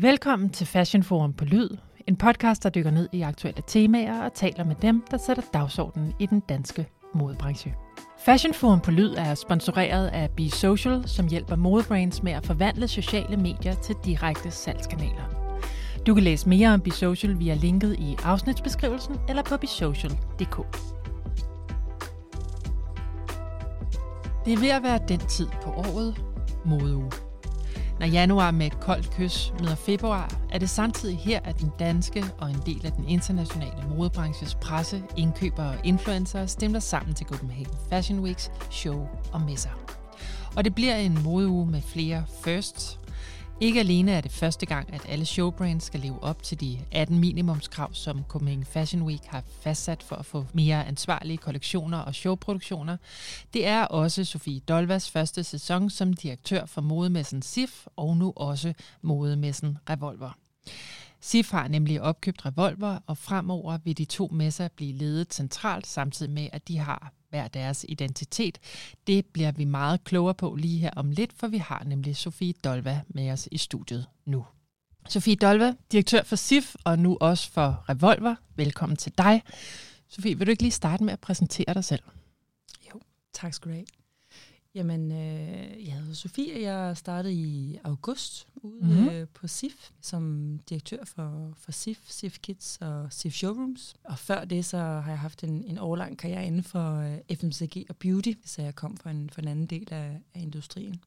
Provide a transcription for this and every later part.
Velkommen til Fashion Forum på Lyd, en podcast, der dykker ned i aktuelle temaer og taler med dem, der sætter dagsordenen i den danske modebranche. Fashion Forum på Lyd er sponsoreret af Be Social, som hjælper modebrands med at forvandle sociale medier til direkte salgskanaler. Du kan læse mere om Be Social via linket i afsnitsbeskrivelsen eller på besocial.dk. Det er ved at være den tid på året, modeuge. Når januar med et koldt kys møder februar, er det samtidig her, at den danske og en del af den internationale modebranches presse, indkøbere og influencer stemmer sammen til Copenhagen Fashion Weeks show og messer. Og det bliver en modeuge med flere firsts, ikke alene er det første gang, at alle showbrands skal leve op til de 18 minimumskrav, som Copenhagen Fashion Week har fastsat for at få mere ansvarlige kollektioner og showproduktioner. Det er også Sofie Dolvas første sæson som direktør for modemessen SIF og nu også modemessen Revolver. SIF har nemlig opkøbt Revolver, og fremover vil de to messer blive ledet centralt, samtidig med, at de har hver deres identitet. Det bliver vi meget klogere på lige her om lidt, for vi har nemlig Sofie Dolva med os i studiet nu. Sofie Dolva, direktør for SIF og nu også for Revolver. Velkommen til dig. Sofie, vil du ikke lige starte med at præsentere dig selv? Jo, tak skal du have. Jamen, øh, jeg hedder Sofie, jeg startede i august ude mm-hmm. øh, på SIF som direktør for, for SIF, SIF Kids og SIF Showrooms. Og før det, så har jeg haft en, en årlang karriere inden for øh, FMCG og beauty, så jeg kom fra en, fra en anden del af, af industrien.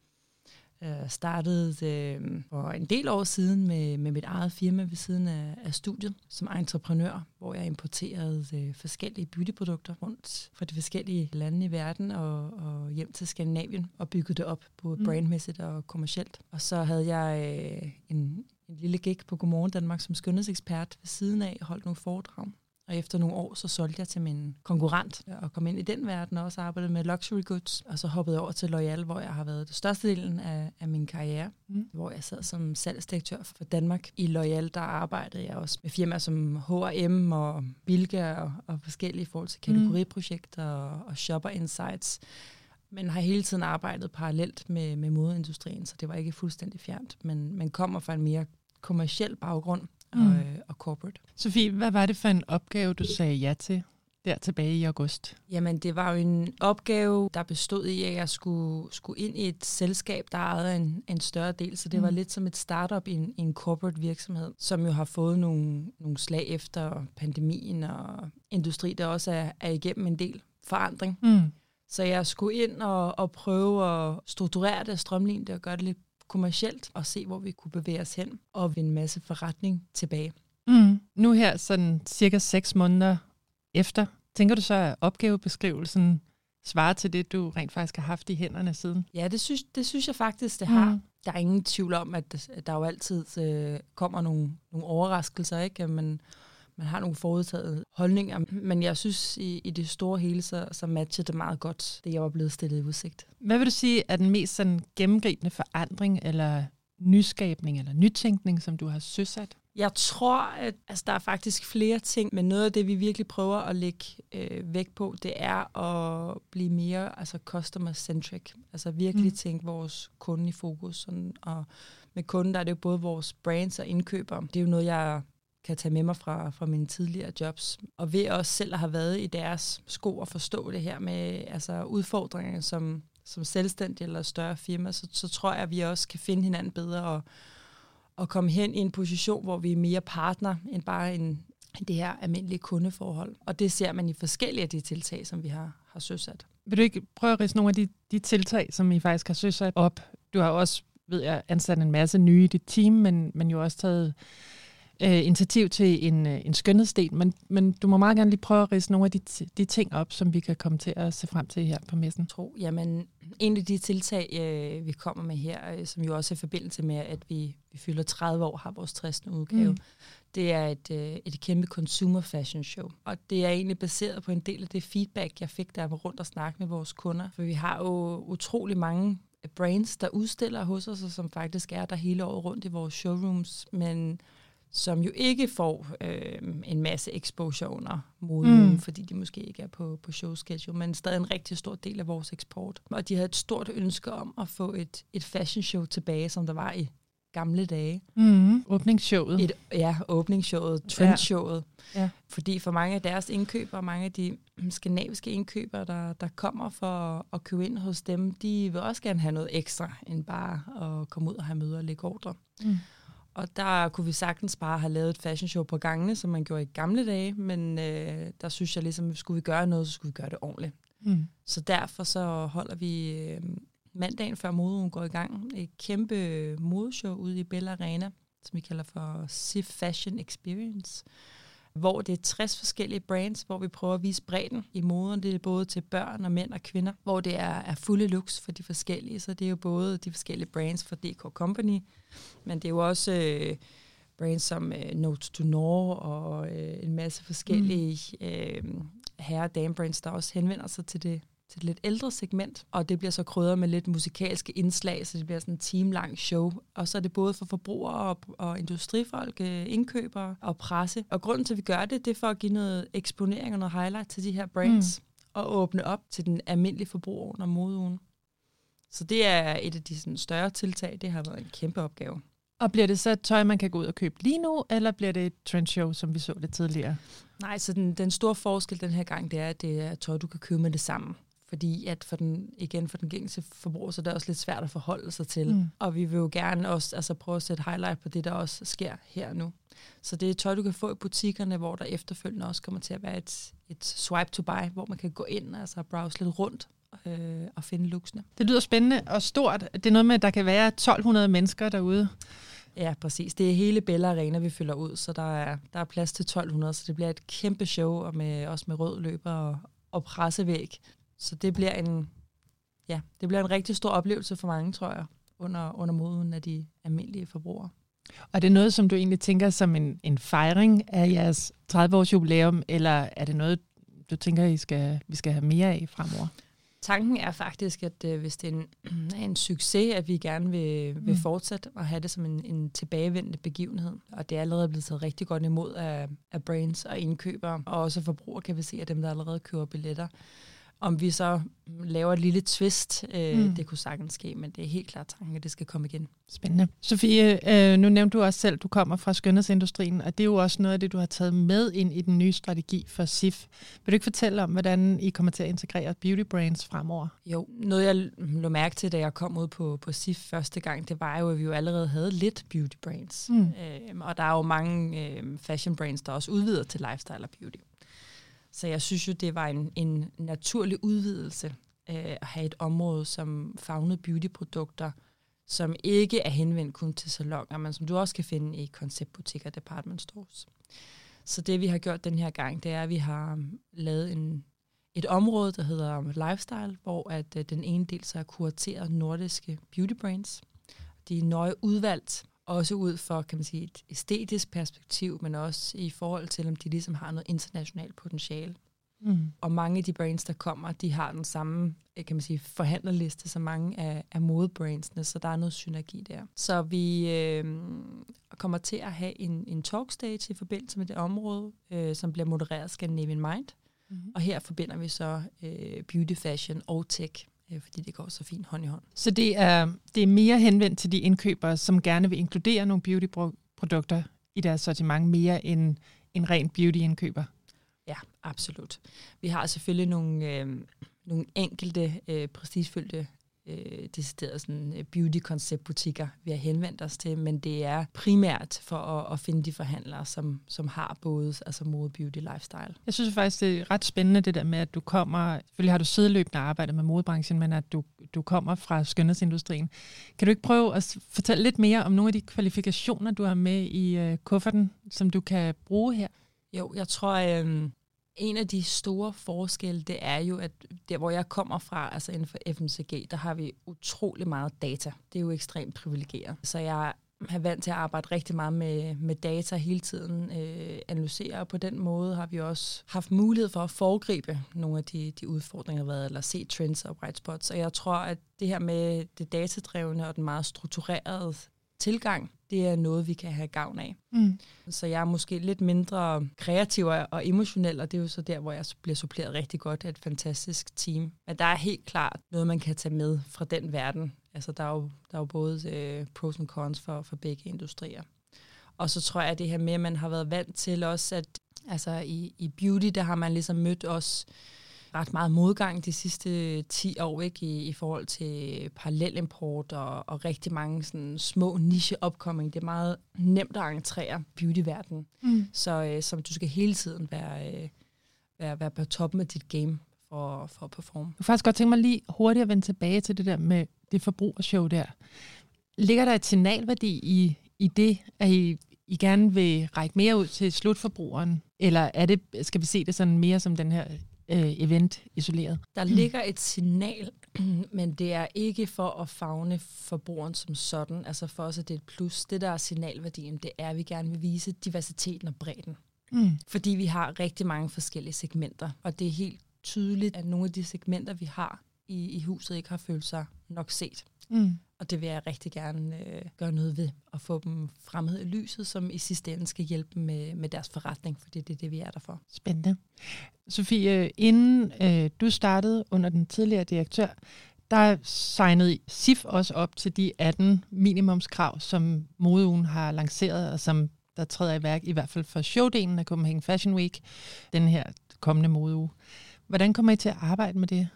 Jeg startede øh, for en del år siden med, med mit eget firma ved siden af, af studiet som entreprenør, hvor jeg importerede øh, forskellige beautyprodukter rundt fra de forskellige lande i verden og, og hjem til Skandinavien og byggede det op både mm. brandmæssigt og kommercielt. Og så havde jeg øh, en, en lille gig på Godmorgen Danmark som skønhedsekspert ved siden af holdt nogle foredrag. Og efter nogle år, så solgte jeg til min konkurrent og kom ind i den verden og også arbejdede med luxury goods. Og så hoppede over til Loyal, hvor jeg har været det største delen af, af min karriere. Mm. Hvor jeg sad som salgsdirektør for Danmark. I Loyal, der arbejdede jeg også med firmaer som H&M og Bilka og, og forskellige i forhold til kategoriprojekter og, og shopper insights men har hele tiden arbejdet parallelt med, med modeindustrien, så det var ikke fuldstændig fjernt, men man kommer fra en mere kommersiel baggrund, mm. øh, og corporate. Sofie, hvad var det for en opgave, du sagde ja til der tilbage i august? Jamen, det var jo en opgave, der bestod i, at jeg skulle, skulle ind i et selskab, der ejede en, en større del, så det mm. var lidt som et startup i en, i en corporate virksomhed, som jo har fået nogle, nogle slag efter pandemien og industri, der også er, er igennem en del forandring. Mm. Så jeg skulle ind og, og prøve at strukturere det, strømligne det og gøre det lidt kommercielt og se, hvor vi kunne bevæge os hen og vinde en masse forretning tilbage. Mm. Nu her, sådan cirka seks måneder efter, tænker du så, at opgavebeskrivelsen svarer til det, du rent faktisk har haft i hænderne siden? Ja, det synes, det synes jeg faktisk, det har. Mm. Der er ingen tvivl om, at der jo altid øh, kommer nogle, nogle overraskelser, ikke? Men man har nogle forudtaget holdninger, men jeg synes i, i det store hele, så, så matcher det meget godt, det jeg var blevet stillet i udsigt. Hvad vil du sige er den mest sådan gennemgribende forandring, eller nyskabning, eller nytænkning, som du har søsat? Jeg tror, at altså, der er faktisk flere ting, men noget af det, vi virkelig prøver at lægge øh, vægt på, det er at blive mere altså customer-centric. Altså virkelig mm. tænke vores kunde i fokus. Sådan, og med kunden, der er det jo både vores brands og indkøbere. Det er jo noget, jeg kan tage med mig fra, fra mine tidligere jobs. Og ved også selv at have været i deres sko og forstå det her med altså, udfordringer som, som selvstændig eller større firma, så, så tror jeg, at vi også kan finde hinanden bedre og, og komme hen i en position, hvor vi er mere partner end bare en, det her almindelige kundeforhold. Og det ser man i forskellige af de tiltag, som vi har, har søsat. Vil du ikke prøve at rise nogle af de, de tiltag, som I faktisk har søsat op? Du har også, ved jeg, ansat en masse nye i dit team, men, men jo også taget øh, initiativ til en, øh, en skønhedsdel, men, men du må meget gerne lige prøve at rise nogle af de, de ting op, som vi kan komme til at se frem til her på messen. Tro, jamen, en af de tiltag, øh, vi kommer med her, øh, som jo også er i forbindelse med, at vi, vi fylder 30 år, har vores 60. udgave, mm. det er et, øh, et kæmpe consumer fashion show. Og det er egentlig baseret på en del af det feedback, jeg fik, der var rundt og snakke med vores kunder. For vi har jo utrolig mange brands, der udstiller hos os, og som faktisk er der hele året rundt i vores showrooms, men som jo ikke får øh, en masse exposure under moden, mm. fordi de måske ikke er på, på show schedule, men stadig en rigtig stor del af vores eksport. Og de havde et stort ønske om at få et, et fashion show tilbage, som der var i gamle dage. Mm, åbningsshowet. Et, ja, åbningsshowet, trendshowet. Ja. Ja. Fordi for mange af deres indkøbere, mange af de skandinaviske indkøbere, der, der kommer for at købe ind hos dem, de vil også gerne have noget ekstra, end bare at komme ud og have møder og lægge ordre. Mm. Og der kunne vi sagtens bare have lavet et fashion show på gangene, som man gjorde i gamle dage, men øh, der synes jeg ligesom, at skulle vi gøre noget, så skulle vi gøre det ordentligt. Mm. Så derfor så holder vi øh, mandagen før moden går i gang et kæmpe modeshow ude i Bella Arena, som vi kalder for SIF Fashion Experience hvor det er 60 forskellige brands, hvor vi prøver at vise bredden i moden. Det er både til børn og mænd og kvinder, hvor det er, er fulde looks for de forskellige. Så det er jo både de forskellige brands for DK Company, men det er jo også øh, brands som øh, Notes to Nor og øh, en masse forskellige mm. øh, herre- og dame-brands, der også henvender sig til det til et lidt ældre segment, og det bliver så krydret med lidt musikalske indslag, så det bliver sådan en teamlang show. Og så er det både for forbrugere og, og industrifolk, øh, indkøbere og presse. Og grunden til, at vi gør det, det er for at give noget eksponering og noget highlight til de her brands, mm. og åbne op til den almindelige forbruger under modeugen. Så det er et af de sådan, større tiltag. Det har været en kæmpe opgave. Og bliver det så tøj, man kan gå ud og købe lige nu, eller bliver det et trendshow, som vi så det tidligere? Nej, så den, den store forskel den her gang, det er, at det er tøj, du kan købe med det samme fordi at for den, igen for den gængse forbruger, så er det også lidt svært at forholde sig til. Mm. Og vi vil jo gerne også altså, prøve at sætte highlight på det, der også sker her nu. Så det er tøj, du kan få i butikkerne, hvor der efterfølgende også kommer til at være et, et swipe to buy, hvor man kan gå ind altså browse lidt rundt øh, og finde looksene. Det lyder spændende og stort. Det er noget med, at der kan være 1200 mennesker derude. Ja, præcis. Det er hele Bella Arena, vi fylder ud, så der er, der er plads til 1200, så det bliver et kæmpe show, og med, også med rød løber og, og pressevæg, så det bliver en, ja, det bliver en rigtig stor oplevelse for mange, tror jeg, under, under moden af de almindelige forbrugere. Og er det noget, som du egentlig tænker som en, en fejring af jeres 30-års jubilæum, eller er det noget, du tænker, I skal, vi skal have mere af fremover? Tanken er faktisk, at øh, hvis det er en, er en succes, at vi gerne vil, vil mm. fortsætte at have det som en, en tilbagevendende begivenhed. Og det er allerede blevet taget rigtig godt imod af, af brains og indkøbere, og også forbrugere kan vi se, at dem, der allerede køber billetter. Om vi så laver et lille twist, øh, mm. det kunne sagtens ske, men det er helt klart tanken, at det skal komme igen. Spændende. Sofie, øh, nu nævnte du også selv, at du kommer fra skønhedsindustrien, og det er jo også noget af det, du har taget med ind i den nye strategi for SIF. Vil du ikke fortælle om, hvordan I kommer til at integrere beauty brands fremover? Jo, noget jeg lå mærke til, da jeg kom ud på, på SIF første gang, det var jo, at vi jo allerede havde lidt beauty brands. Mm. Øh, og der er jo mange øh, fashion brands, der også udvider til lifestyle og beauty. Så jeg synes jo, det var en, en naturlig udvidelse øh, at have et område som fagnede beautyprodukter, som ikke er henvendt kun til salonger, men som du også kan finde i konceptbutikker og department stores. Så det vi har gjort den her gang, det er, at vi har um, lavet en, et område, der hedder um, Lifestyle, hvor at øh, den ene del så er kurateret nordiske beauty brands. De er nøje udvalgt også ud for, kan man sige, et æstetisk perspektiv, men også i forhold til, om de ligesom har noget internationalt potentiale. Mm. Og mange af de brands, der kommer, de har den samme øh, kan man sige, forhandlerliste som mange af, af modebrandsene, så der er noget synergi der. Så vi øh, kommer til at have en, en talkstage i forbindelse med det område, øh, som bliver modereret af Scandinavian Mind. Mm-hmm. Og her forbinder vi så øh, beauty, fashion og tech fordi det går så fint hånd i hånd. Så det er, det er mere henvendt til de indkøbere, som gerne vil inkludere nogle beautyprodukter i deres sortiment, mere end en ren beauty-indkøber? Ja, absolut. Vi har selvfølgelig nogle, øh, nogle enkelte øh, prestigefyldte øh, deciderede sådan, øh, beauty-konceptbutikker, vi har henvendt os til, men det er primært for at, at finde de forhandlere, som, som har både altså mode, beauty, lifestyle. Jeg synes faktisk, det er ret spændende det der med, at du kommer, selvfølgelig har du sideløbende arbejdet med modebranchen, men at du, du kommer fra skønhedsindustrien. Kan du ikke prøve at fortælle lidt mere om nogle af de kvalifikationer, du har med i øh, kufferten, som du kan bruge her? Jo, jeg tror, øh, en af de store forskelle, det er jo, at der hvor jeg kommer fra, altså inden for FMCG, der har vi utrolig meget data. Det er jo ekstremt privilegeret. Så jeg er vant til at arbejde rigtig meget med, med data hele tiden, øh, analysere, og på den måde har vi også haft mulighed for at foregribe nogle af de, de udfordringer, der har været, eller se trends og bright spots. Og jeg tror, at det her med det datadrevne og den meget strukturerede tilgang, det er noget, vi kan have gavn af. Mm. Så jeg er måske lidt mindre kreativ og emotionel, og det er jo så der, hvor jeg bliver suppleret rigtig godt af et fantastisk team. Men der er helt klart noget, man kan tage med fra den verden Altså, der er jo, der er jo både øh, pros and cons for, for begge industrier. Og så tror jeg, at det her med, at man har været vant til også, at altså, i, i beauty, der har man ligesom mødt os ret meget modgang de sidste 10 år ikke, i, i forhold til parallelimport og, og rigtig mange sådan, små niche opkoming. Det er meget nemt at entrere beautyverdenen, mm. så øh, som du skal hele tiden være, øh, være, være på toppen af dit game for, for at performe. Jeg kunne faktisk godt tænke mig lige hurtigt at vende tilbage til det der med det forbrugershow der. Ligger der et signalværdi i, i det, at I, I gerne vil række mere ud til slutforbrugeren? Eller er det, skal vi se det sådan mere som den her øh, event isoleret? Der ligger et signal, men det er ikke for at fagne forbrugeren som sådan. Altså for os er det et plus. Det, der er signalværdien, det er, at vi gerne vil vise diversiteten og bredden. Mm. Fordi vi har rigtig mange forskellige segmenter, og det er helt tydeligt, at nogle af de segmenter, vi har i, i huset, ikke har følt sig nok set. Mm. Og det vil jeg rigtig gerne øh, gøre noget ved, og få dem fremhed i lyset, som i sidste ende skal hjælpe dem med, med deres forretning, for det er det, vi er der for. Spændende. Sofie, inden øh, du startede under den tidligere direktør, der signede SIF også op til de 18 minimumskrav, som modeugen har lanceret, og som der træder i værk, i hvert fald for showdelen af Copenhagen Fashion Week, den her kommende modeuge. Hvordan kommer I til at arbejde med det?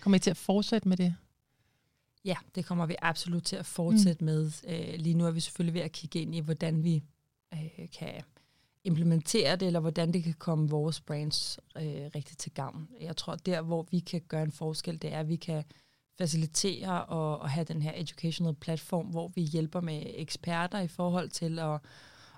Kommer I til at fortsætte med det? Ja, det kommer vi absolut til at fortsætte mm. med. Øh, lige nu er vi selvfølgelig ved at kigge ind i, hvordan vi øh, kan implementere det, eller hvordan det kan komme vores brands øh, rigtigt til gavn. Jeg tror, der hvor vi kan gøre en forskel, det er, at vi kan facilitere og, og have den her educational platform, hvor vi hjælper med eksperter i forhold til at,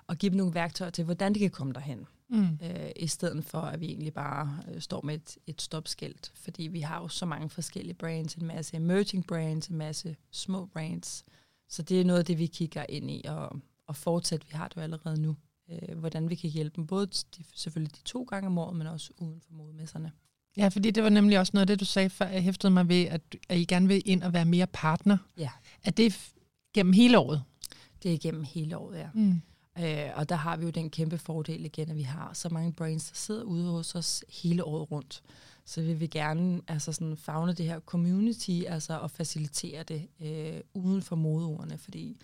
at give dem nogle værktøjer til, hvordan de kan komme derhen mm. øh, i stedet for at vi egentlig bare øh, står med et, et stopskilt. Fordi vi har jo så mange forskellige brands, en masse emerging brands, en masse små brands. Så det er noget af det, vi kigger ind i, og, og fortsat, vi har det jo allerede nu. Øh, hvordan vi kan hjælpe dem, både de, selvfølgelig de to gange om året, men også uden for modmesserne. Ja, fordi det var nemlig også noget af det, du sagde før, jeg hæftede mig ved, at, at I gerne vil ind og være mere partner. Ja. Er det gennem hele året? Det er gennem hele året, ja. Mm. Øh, og der har vi jo den kæmpe fordel igen, at vi har så mange brains, der sidder ude hos os hele året rundt. Så vi vil gerne altså sådan fagne det her community altså, og facilitere det øh, uden for modeordene, fordi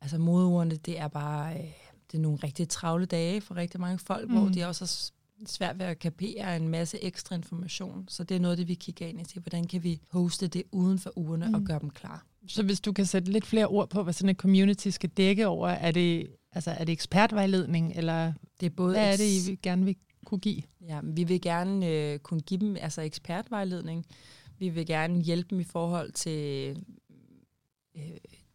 altså, modeordene, det er bare øh, det er nogle rigtig travle dage for rigtig mange folk, mm. hvor de også har svært ved at kapere en masse ekstra information. Så det er noget, det vi kigger ind i til. Hvordan kan vi hoste det uden for ugerne mm. og gøre dem klar? Så hvis du kan sætte lidt flere ord på, hvad sådan en community skal dække over, er det Altså er det ekspertvejledning, eller det er både hvad er det, I gerne vil kunne give? Ja, vi vil gerne øh, kunne give dem altså ekspertvejledning. Vi vil gerne hjælpe dem i forhold til øh,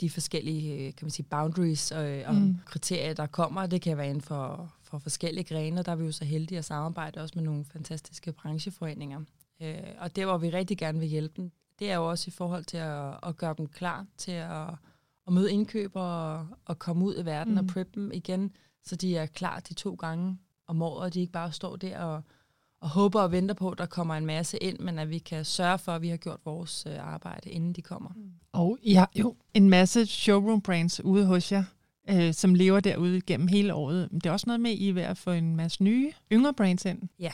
de forskellige øh, kan man sige, boundaries og, og mm. kriterier, der kommer. Det kan være inden for, for forskellige grene, der er vi jo så heldige at samarbejde også med nogle fantastiske brancheforeninger. Øh, og det, hvor vi rigtig gerne vil hjælpe dem, det er jo også i forhold til at, at gøre dem klar til at at møde indkøbere og, og komme ud i verden mm. og prep dem igen, så de er klar de to gange om året, og de ikke bare står der og, og håber og venter på, at der kommer en masse ind, men at vi kan sørge for, at vi har gjort vores øh, arbejde, inden de kommer. Mm. Og I har jo en masse showroom brands ude hos jer, øh, som lever derude gennem hele året. Det er også noget med, at I er ved at få en masse nye, yngre brands ind. Ja,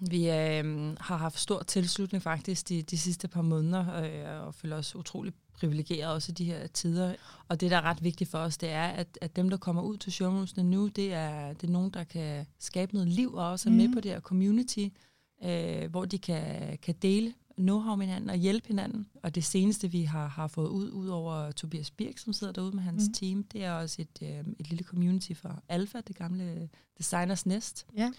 vi øh, har haft stor tilslutning faktisk de, de sidste par måneder, øh, og føler os utrolig privilegeret også i de her tider. Og det, der er ret vigtigt for os, det er, at, at dem, der kommer ud til showroomsene nu, det er, det er nogen, der kan skabe noget liv og også er med mm. på det her community, øh, hvor de kan, kan dele know-how med hinanden og hjælpe hinanden. Og det seneste, vi har, har fået ud, ud over Tobias Birk, som sidder derude med hans mm. team, det er også et, øh, et lille community for Alpha, det gamle Designers Nest. Ja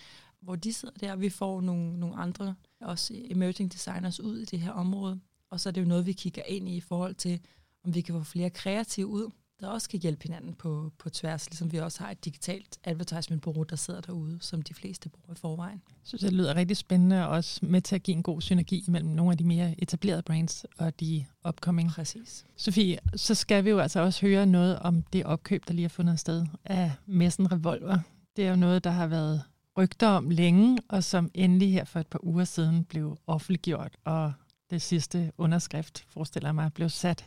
hvor de sidder der, vi får nogle, nogle andre, også emerging designers ud i det her område. Og så er det jo noget, vi kigger ind i i forhold til, om vi kan få flere kreative ud, der også kan hjælpe hinanden på, på tværs, ligesom vi også har et digitalt advertisement-bureau, der sidder derude, som de fleste bruger i forvejen. Så det lyder rigtig spændende, og også med til at give en god synergi mellem nogle af de mere etablerede brands og de upcoming. Præcis. Sofie, så skal vi jo altså også høre noget om det opkøb, der lige har fundet sted af Messen Revolver. Det er jo noget, der har været rygter om længe, og som endelig her for et par uger siden blev offentliggjort, og det sidste underskrift, forestiller mig, blev sat.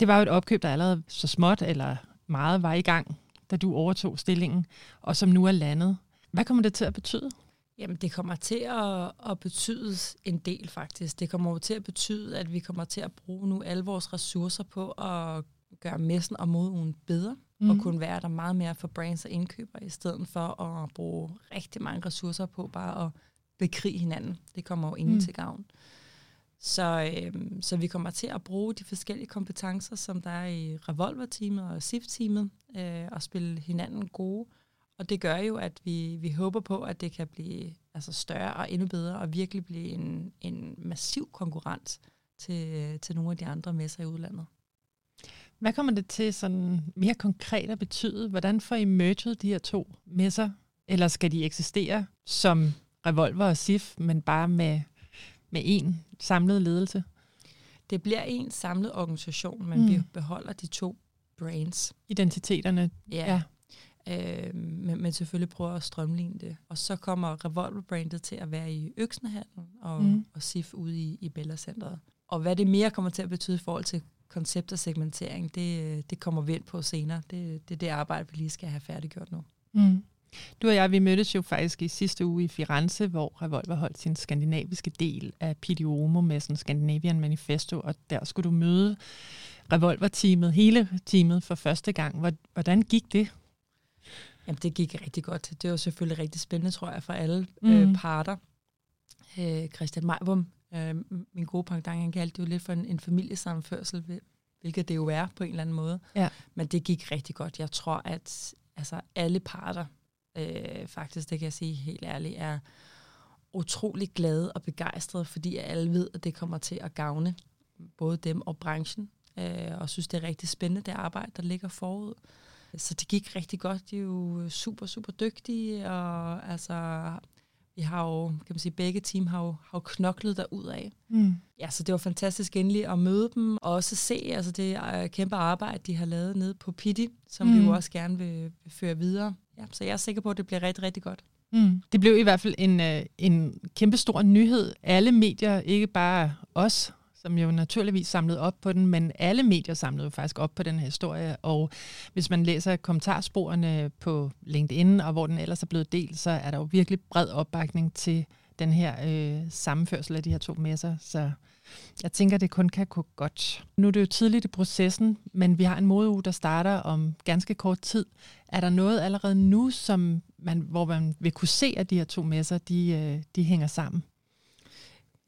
Det var jo et opkøb, der allerede så småt eller meget var i gang, da du overtog stillingen, og som nu er landet. Hvad kommer det til at betyde? Jamen, det kommer til at, at betyde en del, faktisk. Det kommer jo til at betyde, at vi kommer til at bruge nu alle vores ressourcer på at gøre messen og modugen bedre, mm. og kunne være der meget mere for brands og indkøbere, i stedet for at bruge rigtig mange ressourcer på bare at bekrige hinanden. Det kommer jo ingen mm. til gavn. Så, øhm, så vi kommer til at bruge de forskellige kompetencer, som der er i Revolver-teamet og SIF-teamet, øh, og spille hinanden gode. Og det gør jo, at vi, vi håber på, at det kan blive altså større og endnu bedre, og virkelig blive en, en massiv konkurrent til, til nogle af de andre messer i udlandet. Hvad kommer det til sådan mere konkret at betyde? Hvordan får I merget de her to messer? Eller skal de eksistere som Revolver og SIF, men bare med, med én samlet ledelse? Det bliver en samlet organisation, men mm. vi beholder de to brands. Identiteterne. Ja. ja. Øh, men, men selvfølgelig prøver at strømligne det. Og så kommer Revolver-brandet til at være i Øksenhallen og, mm. og SIF ude i, i Bella Centeret. Og hvad det mere kommer til at betyde i forhold til koncept og segmentering, det, det kommer vi ind på senere. Det, det er det arbejde, vi lige skal have færdiggjort nu. Mm. Du og jeg, vi mødtes jo faktisk i sidste uge i Firenze, hvor Revolver holdt sin skandinaviske del af PDOMO med sådan Scandinavian Manifesto, og der skulle du møde Revolver-teamet, hele teamet for første gang. Hvordan gik det? Jamen, det gik rigtig godt. Det var selvfølgelig rigtig spændende, tror jeg, for alle mm. øh, parter. Øh, Christian Majbom, øh, min gode pendant, han kaldte det jo lidt for en, en familiesammenførsel, hvilket det jo er på en eller anden måde. Ja. Men det gik rigtig godt. Jeg tror, at altså, alle parter øh, faktisk, det kan jeg sige helt ærligt, er utrolig glade og begejstrede, fordi alle ved, at det kommer til at gavne både dem og branchen, øh, og synes, det er rigtig spændende, det arbejde, der ligger forud. Så det gik rigtig godt. De er jo super, super dygtige, og altså, vi har jo, kan man sige, begge team har jo, har jo knoklet derud af. Mm. Ja, så det var fantastisk endelig at møde dem, og også se altså det øh, kæmpe arbejde, de har lavet nede på Pity, som mm. vi jo også gerne vil, vil føre videre. Ja, så jeg er sikker på, at det bliver rigtig, rigtig godt. Mm. Det blev i hvert fald en, øh, en kæmpe stor nyhed. Alle medier, ikke bare os, som jo naturligvis samlede op på den, men alle medier samlede jo faktisk op på den her historie, og hvis man læser kommentarsporene på LinkedIn, og hvor den ellers er blevet delt, så er der jo virkelig bred opbakning til den her øh, sammenførsel af de her to messer, så jeg tænker, det kun kan gå godt. Nu er det jo tidligt i processen, men vi har en modeuge, der starter om ganske kort tid. Er der noget allerede nu, som man, hvor man vil kunne se, at de her to messer, de, øh, de hænger sammen?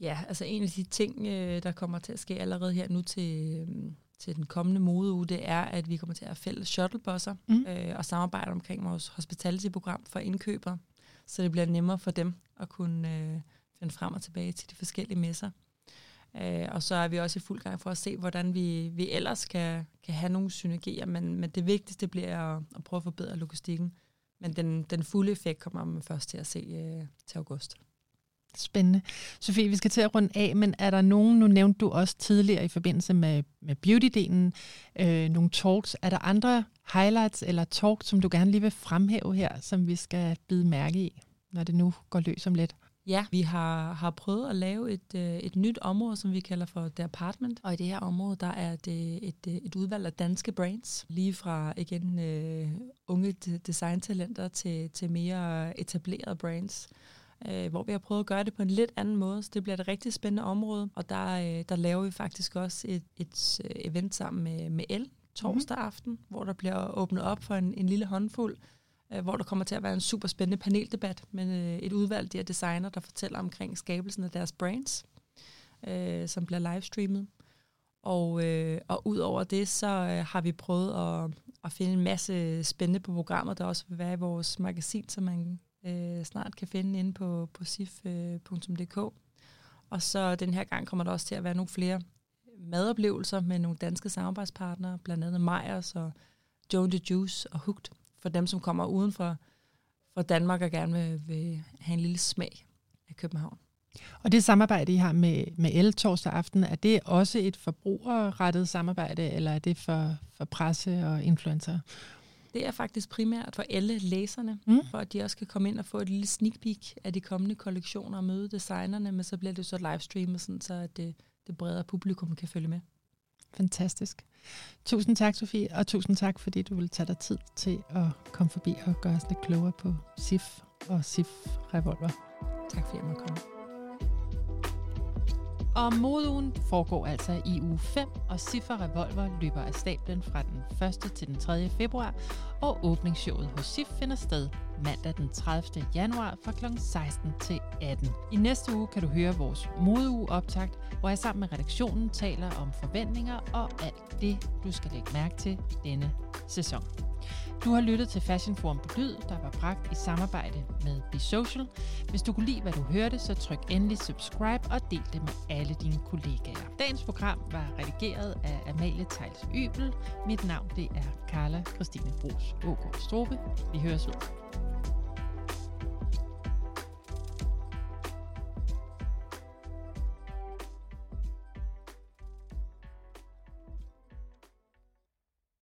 Ja, altså en af de ting, øh, der kommer til at ske allerede her nu til, øh, til den kommende modeuge, det er, at vi kommer til at have fælles shuttlebusser mm. øh, og samarbejde omkring vores hospitality-program for indkøbere, så det bliver nemmere for dem at kunne øh, finde frem og tilbage til de forskellige messer. Øh, og så er vi også i fuld gang for at se, hvordan vi, vi ellers kan, kan have nogle synergier, men, men det vigtigste bliver at, at prøve at forbedre logistikken. Men den, den fulde effekt kommer man først til at se øh, til august. Spændende. Sofie, vi skal til at runde af, men er der nogen, nu nævnte du også tidligere i forbindelse med, med beauty-delen, øh, nogle talks. Er der andre highlights eller talks, som du gerne lige vil fremhæve her, som vi skal bide mærke i, når det nu går løs om lidt? Ja, vi har, har prøvet at lave et, øh, et nyt område, som vi kalder for The Apartment. Og i det her område, der er det et, øh, et udvalg af danske brands. Lige fra igen øh, unge designtalenter til, til mere etablerede brands øh, hvor vi har prøvet at gøre det på en lidt anden måde, så det bliver et rigtig spændende område. Og der, øh, der laver vi faktisk også et, et øh, event sammen med, med El torsdag mm. aften, hvor der bliver åbnet op for en, en lille håndfuld, øh, hvor der kommer til at være en super spændende paneldebat med øh, et udvalg af designer, der fortæller omkring skabelsen af deres brands, øh, som bliver livestreamet. Og, øh, og ud over det, så øh, har vi prøvet at, at finde en masse spændende på programmer, der også vil være i vores magasin, så man øh, snart kan finde inde på, på sif.dk. Øh, og så den her gang kommer der også til at være nogle flere madoplevelser med nogle danske samarbejdspartnere, blandt andet Meyers og Joan the Juice og Hooked, for dem, som kommer uden for, for Danmark og gerne vil, vil have en lille smag af København. Og det samarbejde, I har med, med El torsdag aften, er det også et forbrugerrettet samarbejde, eller er det for, for presse og influencer? Det er faktisk primært for alle læserne, mm. for at de også kan komme ind og få et lille sneak peek af de kommende kollektioner og møde designerne, men så bliver det så livestreamet, sådan, så at det, det bredere publikum kan følge med. Fantastisk. Tusind tak, Sofie, og tusind tak, fordi du ville tage dig tid til at komme forbi og gøre os lidt klogere på SIF og SIF Revolver. Tak fordi jeg måtte komme. Og modugen foregår altså i uge 5, og Siffer Revolver løber af stablen fra den 1. til den 3. februar, og åbningsshowet hos SIF finder sted mandag den 30. januar fra kl. 16 til 18. I næste uge kan du høre vores modeuge optakt, hvor jeg sammen med redaktionen taler om forventninger og alt det, du skal lægge mærke til denne sæson. Du har lyttet til Fashion Forum på Lyd, der var bragt i samarbejde med Be Social. Hvis du kunne lide, hvad du hørte, så tryk endelig subscribe og del det med alle dine kollegaer. Dagens program var redigeret af Amalie Tejls Ybel. Mit navn det er Carla Christine Brugs Ågaard Strobe. Vi høres ud.